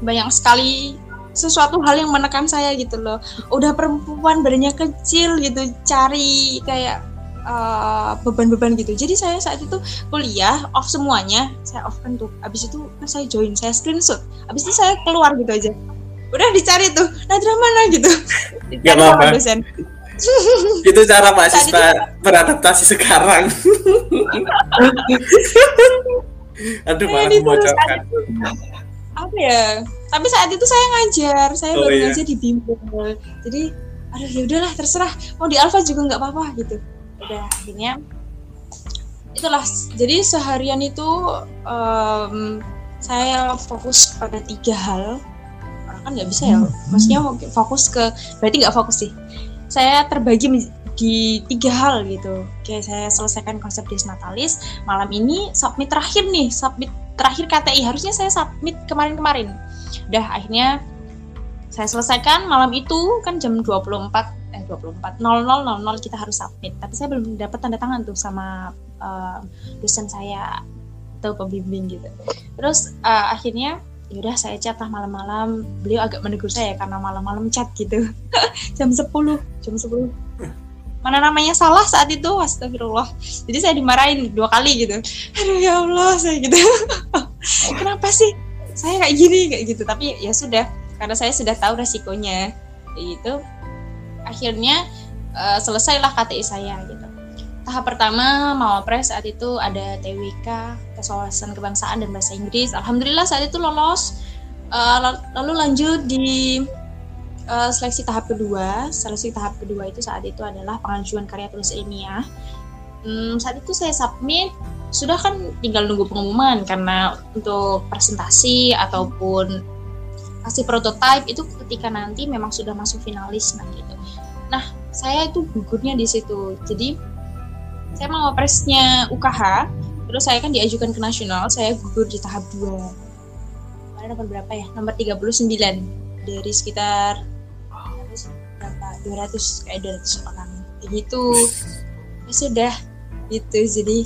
banyak sekali sesuatu hal yang menekan saya gitu loh. Udah perempuan badannya kecil gitu cari kayak uh, beban-beban gitu. Jadi saya saat itu kuliah off semuanya. Saya off kan tuh. Abis itu kan saya join saya screenshot. Abis itu saya keluar gitu aja. Udah dicari tuh. Nadra mana gitu? Gak apa-apa. dosen. Itu cara mahasiswa beradaptasi sekarang. Aduh malah memojokkan apa ya? Tapi saat itu saya ngajar saya oh, baru iya. ngajar di bimbel. Jadi aduh ya udahlah terserah. Mau di alfa juga nggak apa-apa gitu. Udah akhirnya itulah. Jadi seharian itu um, saya fokus pada tiga hal. Orang kan nggak bisa ya maksudnya fokus ke berarti nggak fokus sih. Saya terbagi di tiga hal gitu. Oke, saya selesaikan konsep Natalis. Malam ini submit terakhir nih, submit terakhir KTI. Harusnya saya submit kemarin-kemarin. Udah akhirnya saya selesaikan malam itu kan jam 24 eh 24 00 00 kita harus submit. Tapi saya belum dapat tanda tangan tuh sama uh, dosen saya atau pembimbing gitu. Terus uh, akhirnya yaudah saya chat lah malam-malam beliau agak menegur saya karena malam-malam chat gitu jam 10 jam 10 mana namanya? Salah saat itu astagfirullah. Jadi saya dimarahin dua kali gitu. Aduh ya Allah saya gitu. Kenapa sih? Saya kayak gini kayak gitu. Tapi ya sudah karena saya sudah tahu resikonya. Itu akhirnya uh, selesailah KTI saya gitu. Tahap pertama Mawapres saat itu ada TWK tes kebangsaan dan bahasa Inggris. Alhamdulillah saat itu lolos. Uh, lalu lanjut di uh, seleksi tahap kedua. Seleksi tahap kedua itu saat itu adalah pengajuan karya tulis ilmiah. Hmm, saat itu saya submit. Sudah kan tinggal nunggu pengumuman karena untuk presentasi ataupun kasih prototype itu ketika nanti memang sudah masuk finalis nah gitu. Nah saya itu gugurnya di situ. Jadi saya mau presnya UKH terus saya kan diajukan ke nasional saya gugur di tahap 2 kemarin nomor berapa ya? Nomor 39 dari sekitar 200 kayak 200 orang gitu ya sudah gitu jadi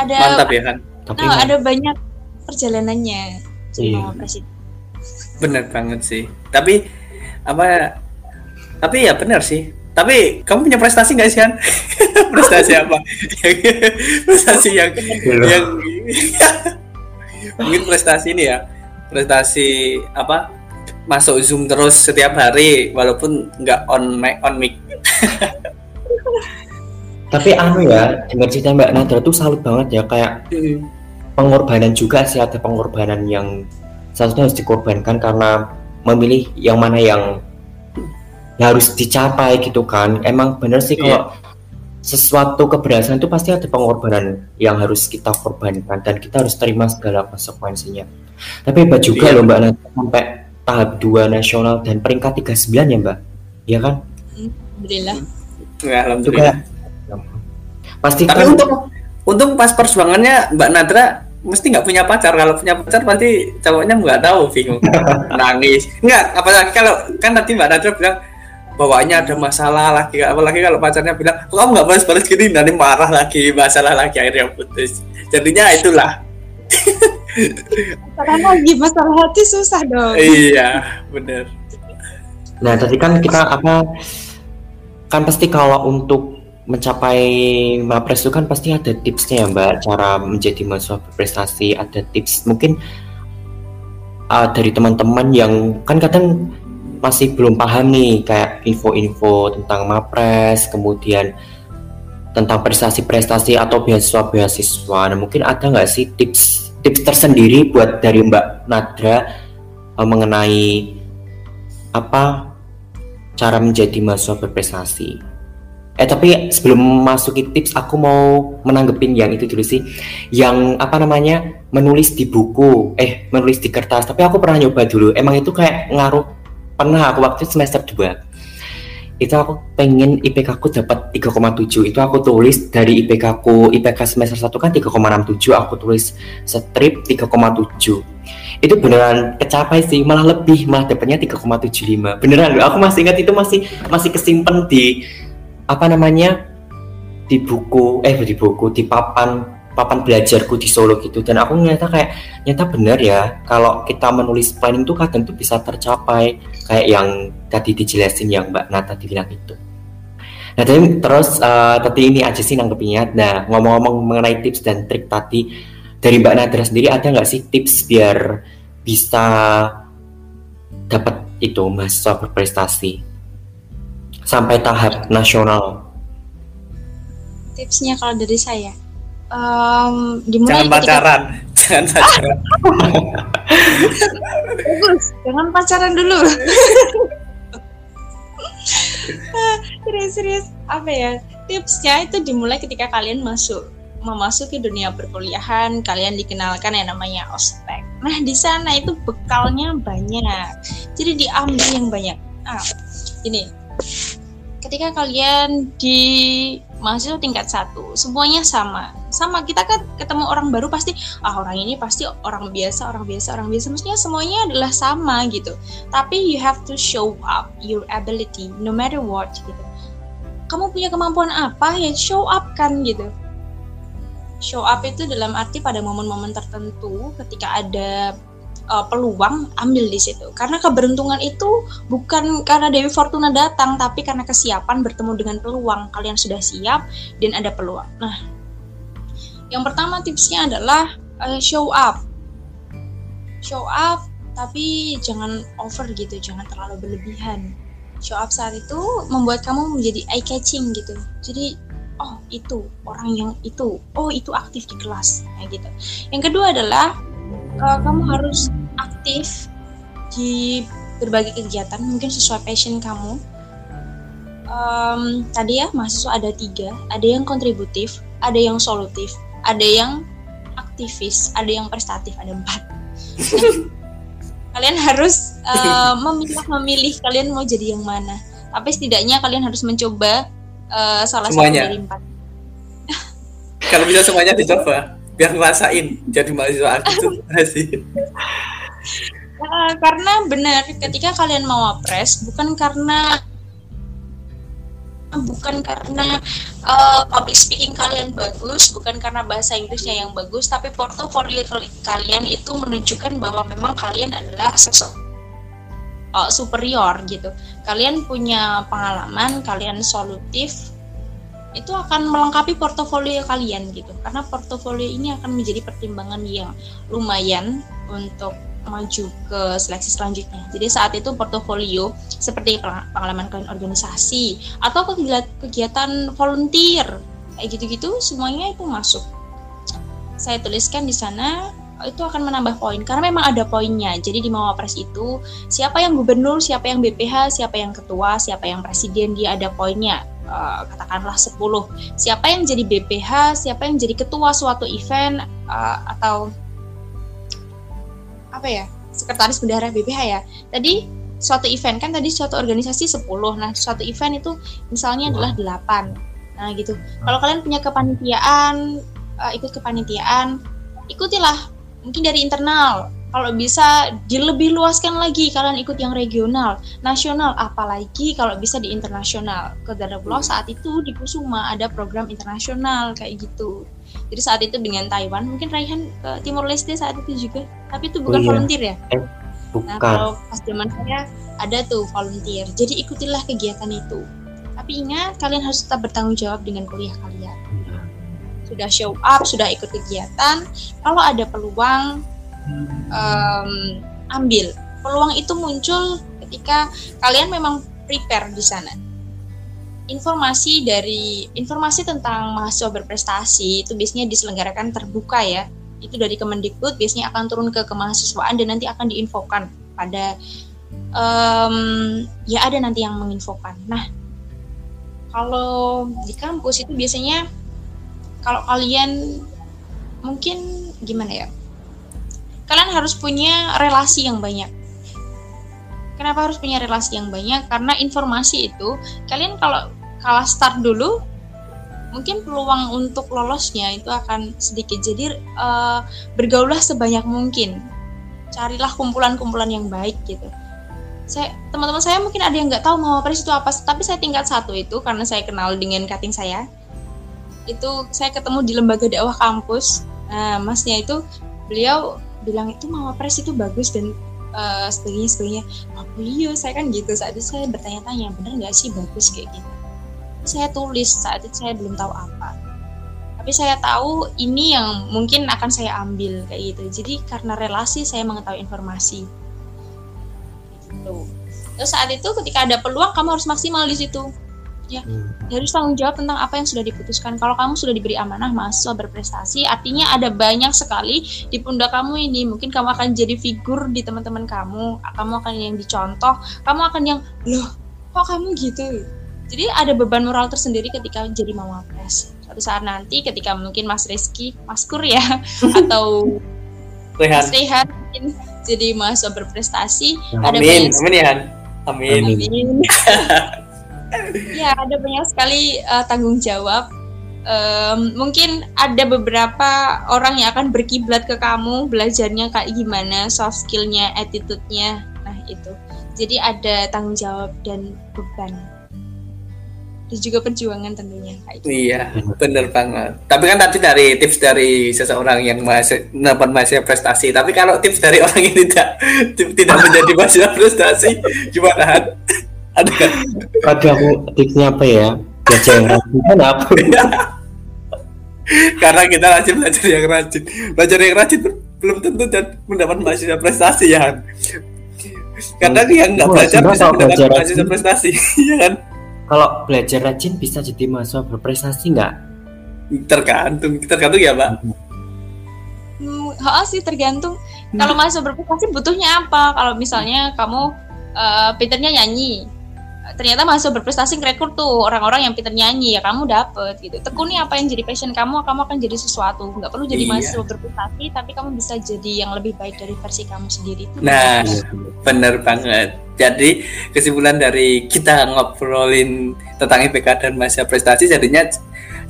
ada mantap ya kan Tapi ada banyak perjalanannya iya. presiden bener banget sih tapi apa tapi ya benar sih tapi kamu punya prestasi nggak sih kan? prestasi apa? prestasi yang yang mungkin prestasi ini ya. Prestasi apa? Masuk Zoom terus setiap hari walaupun nggak on mic on mic. Tapi anu ya, dengar cerita Mbak Nadra tuh salut banget ya kayak pengorbanan juga sih ada pengorbanan yang seharusnya harus dikorbankan karena memilih yang mana yang ya harus dicapai gitu kan emang bener sih kalau yeah. sesuatu keberhasilan itu pasti ada pengorbanan yang harus kita korbankan dan kita harus terima segala konsekuensinya tapi hebat juga yeah. loh mbak nanti sampai tahap 2 nasional dan peringkat 39 ya mbak? Iya kan? Alhamdulillah. Ya, Alhamdulillah. Juga, pasti tapi kan, untuk untung pas perjuangannya mbak Nadra mesti nggak punya pacar. Kalau punya pacar pasti cowoknya nggak tahu bingung. Nangis. Nggak apalagi kalau kan tadi mbak Nadra bilang bawaannya ada masalah lagi. Apalagi kalau pacarnya bilang kok kamu nggak balas-balas gini? Nanti marah lagi masalah lagi akhirnya putus. Jadinya itulah masalah lagi masalah hati susah dong. Iya bener. Nah tadi kan kita apa kan pasti kalau untuk mencapai mapres itu kan pasti ada tipsnya ya mbak. Cara menjadi mahasiswa berprestasi ada tips. Mungkin uh, dari teman-teman yang kan kadang masih belum paham nih kayak info-info tentang mapres kemudian tentang prestasi-prestasi atau beasiswa-beasiswa. Nah mungkin ada nggak sih tips tips tersendiri buat dari Mbak Nadra uh, mengenai apa cara menjadi mahasiswa berprestasi. Eh tapi sebelum masuki tips aku mau menanggepin yang itu dulu sih. Yang apa namanya menulis di buku. Eh menulis di kertas. Tapi aku pernah nyoba dulu. Emang itu kayak ngaruh pernah aku waktu semester 2 itu aku pengen IPK aku dapat 3,7 itu aku tulis dari IPK aku IPK semester 1 kan 3,67 aku tulis strip 3,7 itu beneran kecapai sih malah lebih malah dapatnya 3,75 beneran aku masih ingat itu masih masih kesimpan di apa namanya di buku eh di buku di papan papan belajarku di Solo gitu dan aku nyata kayak nyata benar ya kalau kita menulis planning tuh kadang tuh bisa tercapai kayak yang tadi dijelasin yang Mbak Nata bilang itu. Nah terus uh, tadi ini aja sih nanggepinnya. Nah ngomong-ngomong mengenai tips dan trik tadi dari Mbak Nadra sendiri ada nggak sih tips biar bisa dapat itu mahasiswa berprestasi sampai tahap nasional? Tipsnya kalau dari saya, um, dimulai jangan pacaran, jangan pacaran. Bagus, jangan pacaran dulu. Serius-serius apa ya? Tipsnya itu dimulai ketika kalian masuk memasuki dunia perkuliahan, kalian dikenalkan yang namanya ospek. Nah, di sana itu bekalnya banyak. Jadi diambil yang banyak. Ah, ini. Ketika kalian di mahasiswa tingkat satu, semuanya sama. Sama kita kan ketemu orang baru pasti ah orang ini pasti orang biasa, orang biasa, orang biasa. Maksudnya semuanya adalah sama gitu. Tapi you have to show up your ability no matter what gitu. Kamu punya kemampuan apa ya show up kan gitu show up itu dalam arti pada momen-momen tertentu ketika ada uh, peluang ambil di situ. Karena keberuntungan itu bukan karena Dewi Fortuna datang tapi karena kesiapan bertemu dengan peluang. Kalian sudah siap dan ada peluang. Nah yang pertama tipsnya adalah uh, show up. Show up tapi jangan over gitu jangan terlalu berlebihan. Show up saat itu membuat kamu menjadi eye catching gitu. Jadi oh itu orang yang itu. Oh itu aktif di kelas kayak gitu. Yang kedua adalah uh, kamu harus aktif di berbagai kegiatan mungkin sesuai passion kamu um, tadi ya mahasiswa ada tiga ada yang kontributif ada yang solutif ada yang aktivis ada yang prestatif ada empat kalian harus uh, memilih memilih kalian mau jadi yang mana tapi setidaknya kalian harus mencoba uh, salah semuanya. satu dari empat. Kalau bisa semuanya dicoba, biar ngerasain jadi mahasiswa aktif sih. Uh, karena benar ketika kalian mau apres bukan karena bukan karena uh, public speaking kalian bagus, bukan karena bahasa Inggrisnya yang bagus, tapi portofolio kalian itu menunjukkan bahwa memang kalian adalah sosok uh, superior gitu. Kalian punya pengalaman, kalian solutif, itu akan melengkapi portofolio kalian gitu. Karena portofolio ini akan menjadi pertimbangan yang lumayan untuk maju ke seleksi selanjutnya. Jadi saat itu portofolio seperti pengalaman kalian organisasi atau kegiatan volunteer kayak gitu-gitu semuanya itu masuk. Saya tuliskan di sana itu akan menambah poin karena memang ada poinnya. Jadi di Mawapres itu siapa yang gubernur, siapa yang BPH, siapa yang ketua, siapa yang presiden dia ada poinnya. Uh, katakanlah 10. Siapa yang jadi BPH, siapa yang jadi ketua suatu event uh, atau apa ya? Sekretaris bendahara BPH ya. Tadi suatu event kan tadi suatu organisasi 10. Nah, suatu event itu misalnya adalah 8. Nah, gitu. Kalau kalian punya kepanitiaan, uh, ikut kepanitiaan, ikutilah mungkin dari internal kalau bisa dilebih luaskan lagi kalian ikut yang regional nasional. Apalagi kalau bisa di internasional. Ke Pulau saat itu di Kusuma ada program internasional kayak gitu. Jadi saat itu dengan Taiwan mungkin Raihan ke Timur Leste saat itu juga. Tapi itu bukan oh, iya. volunteer ya? Eh, bukan. nah kalau pas zaman saya ada tuh volunteer. Jadi ikutilah kegiatan itu. Tapi ingat kalian harus tetap bertanggung jawab dengan kuliah kalian. Sudah show up, sudah ikut kegiatan, kalau ada peluang um, ambil. Peluang itu muncul ketika kalian memang prepare di sana. Informasi dari informasi tentang mahasiswa berprestasi itu biasanya diselenggarakan terbuka ya. Itu dari Kemendikbud biasanya akan turun ke kemahasiswaan dan nanti akan diinfokan pada um, ya ada nanti yang menginfokan. Nah, kalau di kampus itu biasanya kalau kalian mungkin gimana ya kalian harus punya relasi yang banyak. Kenapa harus punya relasi yang banyak? Karena informasi itu kalian kalau kalah start dulu mungkin peluang untuk lolosnya itu akan sedikit. Jadi uh, bergaullah sebanyak mungkin. Carilah kumpulan-kumpulan yang baik gitu. Saya teman-teman saya mungkin ada yang nggak tahu mau apa itu apa tapi saya tingkat satu itu karena saya kenal dengan cutting saya. Itu saya ketemu di lembaga dakwah kampus. Nah masnya itu beliau bilang itu mama pres itu bagus dan uh, sebagainya sebagainya oh iya saya kan gitu. Saat itu saya bertanya-tanya bener nggak sih bagus kayak gitu saya tulis saat itu saya belum tahu apa. Tapi saya tahu ini yang mungkin akan saya ambil kayak gitu. Jadi karena relasi saya mengetahui informasi. Gitu. Terus saat itu ketika ada peluang kamu harus maksimal di situ ya hmm. harus tanggung jawab tentang apa yang sudah diputuskan kalau kamu sudah diberi amanah mahasiswa berprestasi artinya ada banyak sekali di pundak kamu ini mungkin kamu akan jadi figur di teman-teman kamu kamu akan yang dicontoh kamu akan yang loh kok kamu gitu jadi ada beban moral tersendiri ketika jadi mawapres suatu saat nanti ketika mungkin Mas Rizky Maskur ya atau Rehan. Mas Rehan mungkin jadi mahasiswa berprestasi amin. ada banyak amin ya amin, amin. ya ada banyak sekali uh, tanggung jawab um, mungkin ada beberapa orang yang akan berkiblat ke kamu belajarnya kayak gimana soft skillnya attitude-nya nah itu jadi ada tanggung jawab dan beban dan juga perjuangan tentunya kayak gitu. Iya, bener banget. Tapi kan tadi dari tips dari seseorang yang masih dapat masih prestasi. Tapi kalau tips dari orang yang tidak tidak menjadi mahasiswa prestasi, gimana? Ada kan? Ada aku tipsnya apa ya? Belajar yang rajin kan apa? Karena kita rajin belajar yang rajin. Belajar yang rajin belum tentu dan mendapat mahasiswa prestasi ya. Karena yang nggak belajar bisa mendapat mahasiswa prestasi, ya kan? kalau belajar rajin bisa jadi mahasiswa berprestasi nggak? Tergantung, tergantung ya, Mbak. Hmm, oh, sih tergantung. Hmm. Kalau mahasiswa berprestasi butuhnya apa? Kalau misalnya kamu uh, pinternya nyanyi, ternyata mahasiswa berprestasi ngerekrut tuh orang-orang yang pinter nyanyi ya kamu dapet gitu. Tekuni apa yang jadi passion kamu kamu akan jadi sesuatu. Nggak perlu jadi iya. mahasiswa berprestasi tapi kamu bisa jadi yang lebih baik dari versi kamu sendiri. Nah bener banget. Jadi kesimpulan dari kita ngobrolin tentang IPK dan masa prestasi jadinya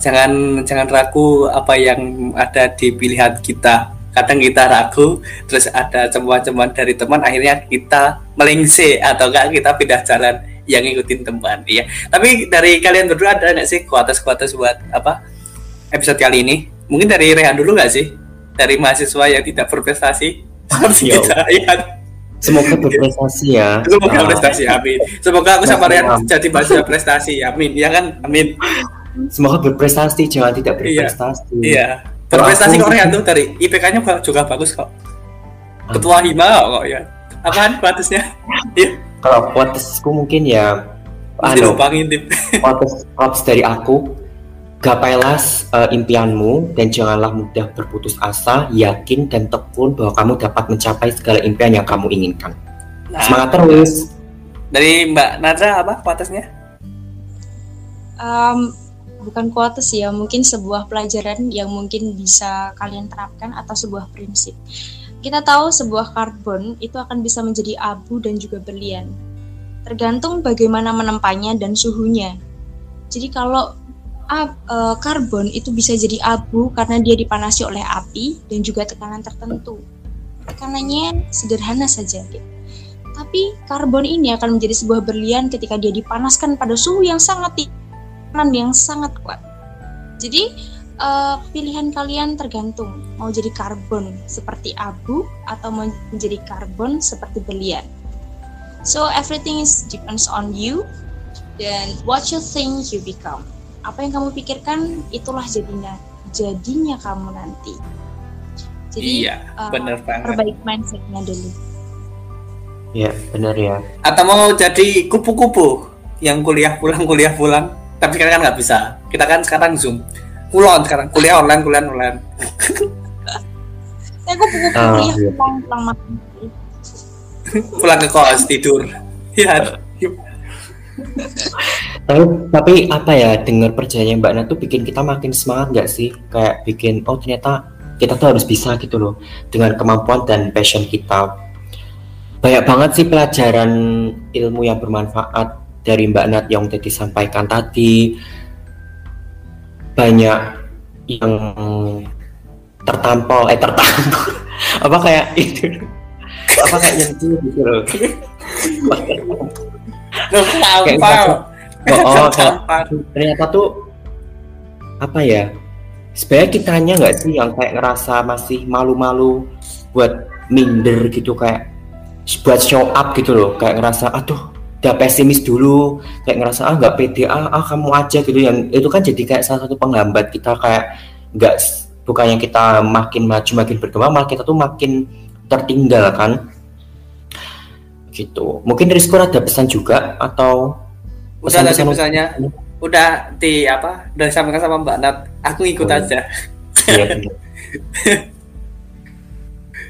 jangan jangan ragu apa yang ada di pilihan kita. Kadang kita ragu terus ada cemuan-cemuan dari teman akhirnya kita melingse atau enggak kita pindah jalan yang ngikutin teman ya tapi dari kalian berdua ada nggak sih kuatas kuatas buat apa episode kali ini mungkin dari Rehan dulu nggak sih dari mahasiswa yang tidak berprestasi seperti kita ya Semoga berprestasi ya. Semoga ah. prestasi, amin. Semoga aku sama Rehan jadi mahasiswa prestasi, amin. Ya kan, amin. Semoga berprestasi, jangan tidak iya. berprestasi. Iya. iya. Berprestasi kok Rehan tuh dari IPK-nya juga bagus kok. Ketua Hima kok ya. Apaan batasnya? Iya kalau quotesku mungkin ya anu quotes, quotes dari aku. Gapailah uh, impianmu dan janganlah mudah berputus asa yakin dan tekun bahwa kamu dapat mencapai segala impian yang kamu inginkan. Nah, semangat terus. Dari Mbak Nadra apa quotesnya um, bukan quotes ya mungkin sebuah pelajaran yang mungkin bisa kalian terapkan atau sebuah prinsip kita tahu sebuah karbon itu akan bisa menjadi abu dan juga berlian. Tergantung bagaimana menempanya dan suhunya. Jadi kalau ab, e, karbon itu bisa jadi abu karena dia dipanasi oleh api dan juga tekanan tertentu. Tekanannya sederhana saja. Gitu. Tapi karbon ini akan menjadi sebuah berlian ketika dia dipanaskan pada suhu yang sangat tinggi, yang sangat kuat. Jadi uh, pilihan kalian tergantung mau jadi karbon seperti abu atau mau menjadi karbon seperti berlian. So everything is depends on you dan what you think you become. Apa yang kamu pikirkan itulah jadinya jadinya kamu nanti. Jadi iya, uh, benar banget. Perbaik mindsetnya dulu. Iya, benar ya. Atau mau jadi kupu-kupu yang kuliah pulang kuliah pulang, tapi sekarang kan nggak bisa. Kita kan sekarang zoom kulon sekarang. Kuliah online kuliah online. Saya kok buku kuliah iya. pulang pulang makan pulang ke kos tidur. Ya tapi, tapi apa ya dengar perjanjian Mbak Nat tuh bikin kita makin semangat nggak sih? Kayak bikin oh ternyata kita tuh harus bisa gitu loh dengan kemampuan dan passion kita. Banyak banget sih pelajaran ilmu yang bermanfaat dari Mbak Nat yang tadi sampaikan tadi banyak yang tertampol eh tertampol. Apa kayak itu? Apa kayak yang itu gitu loh. Kayak oh, oh ternyata tuh apa ya sebenarnya kitanya nggak sih yang kayak ngerasa masih malu-malu buat minder gitu kayak buat show up gitu loh. Kayak ngerasa aduh udah pesimis dulu kayak ngerasa ah nggak pede ah, ah kamu aja gitu. Yang itu kan jadi kayak salah satu penghambat kita kayak nggak bukan yang kita makin maju makin berkembang malah kita tuh makin tertinggal kan. Gitu. Mungkin Rizko ada pesan juga atau udah tadi pesannya udah di apa udah disampaikan sama Mbak Nat aku ikut oh. aja. Iya,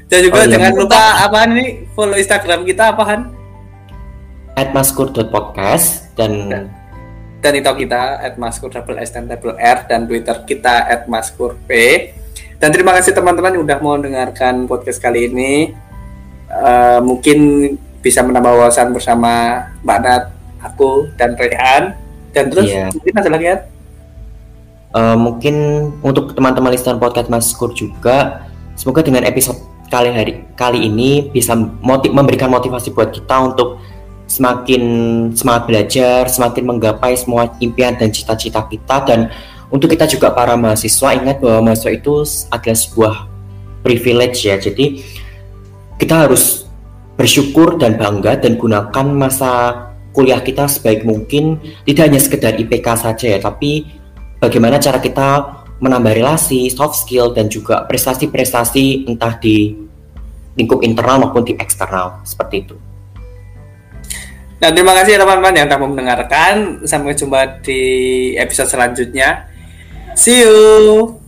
dan juga oh, iya. jangan lupa apa nih follow Instagram kita apaan at maskur.podcast dan dan itu kita at maskur double S dan double R dan Twitter kita at maskur P dan terima kasih teman-teman yang udah mau dengarkan podcast kali ini uh, mungkin bisa menambah wawasan bersama Mbak Nat, aku dan Rehan dan terus yeah. mungkin ada lagi ya? Uh, mungkin untuk teman-teman listener podcast Maskur juga, semoga dengan episode kali hari kali ini bisa motiv memberikan motivasi buat kita untuk semakin semangat belajar, semakin menggapai semua impian dan cita-cita kita dan untuk kita juga para mahasiswa ingat bahwa mahasiswa itu adalah sebuah privilege ya. Jadi kita harus bersyukur dan bangga dan gunakan masa kuliah kita sebaik mungkin tidak hanya sekedar IPK saja ya, tapi bagaimana cara kita menambah relasi, soft skill dan juga prestasi-prestasi entah di lingkup internal maupun di eksternal seperti itu. Dan terima kasih teman-teman yang telah mendengarkan. Sampai jumpa di episode selanjutnya. See you.